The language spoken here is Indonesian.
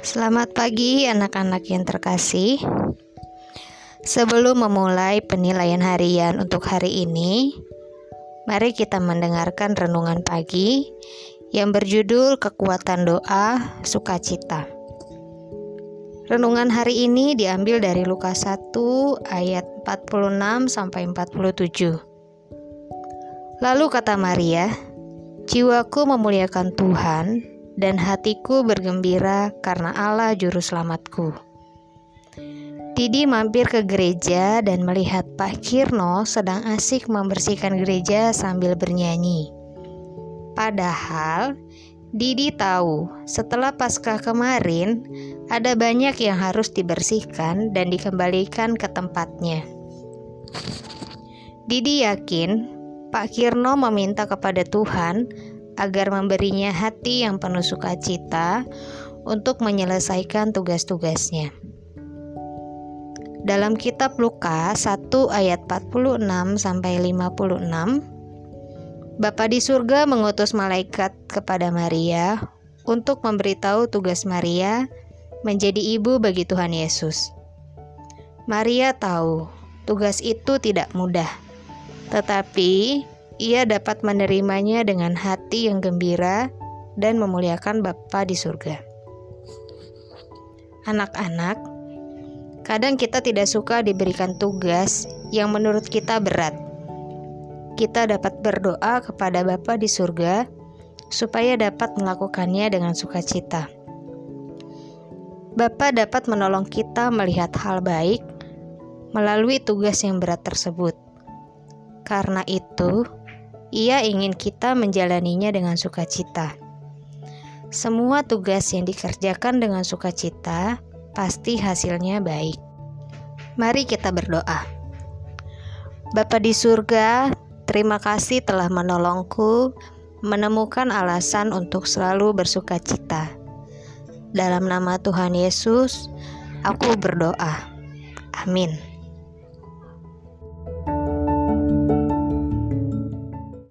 Selamat pagi anak-anak yang terkasih. Sebelum memulai penilaian harian untuk hari ini, mari kita mendengarkan renungan pagi yang berjudul Kekuatan Doa Sukacita. Renungan hari ini diambil dari Lukas 1 ayat 46 sampai 47. Lalu kata Maria, "Jiwaku memuliakan Tuhan dan hatiku bergembira karena Allah juru selamatku." Didi mampir ke gereja dan melihat Pak Kirno sedang asik membersihkan gereja sambil bernyanyi. Padahal Didi tahu setelah Paskah kemarin ada banyak yang harus dibersihkan dan dikembalikan ke tempatnya. Didi yakin Pak Kirno meminta kepada Tuhan agar memberinya hati yang penuh sukacita untuk menyelesaikan tugas-tugasnya. Dalam kitab Lukas 1 ayat 46 sampai 56 Bapa di surga mengutus malaikat kepada Maria untuk memberitahu tugas Maria menjadi ibu bagi Tuhan Yesus. Maria tahu tugas itu tidak mudah, tetapi ia dapat menerimanya dengan hati yang gembira dan memuliakan Bapa di surga. Anak-anak, kadang kita tidak suka diberikan tugas yang menurut kita berat kita dapat berdoa kepada Bapa di surga supaya dapat melakukannya dengan sukacita. Bapa dapat menolong kita melihat hal baik melalui tugas yang berat tersebut. Karena itu, ia ingin kita menjalaninya dengan sukacita. Semua tugas yang dikerjakan dengan sukacita pasti hasilnya baik. Mari kita berdoa. Bapa di surga, Terima kasih telah menolongku menemukan alasan untuk selalu bersuka cita. Dalam nama Tuhan Yesus, aku berdoa. Amin.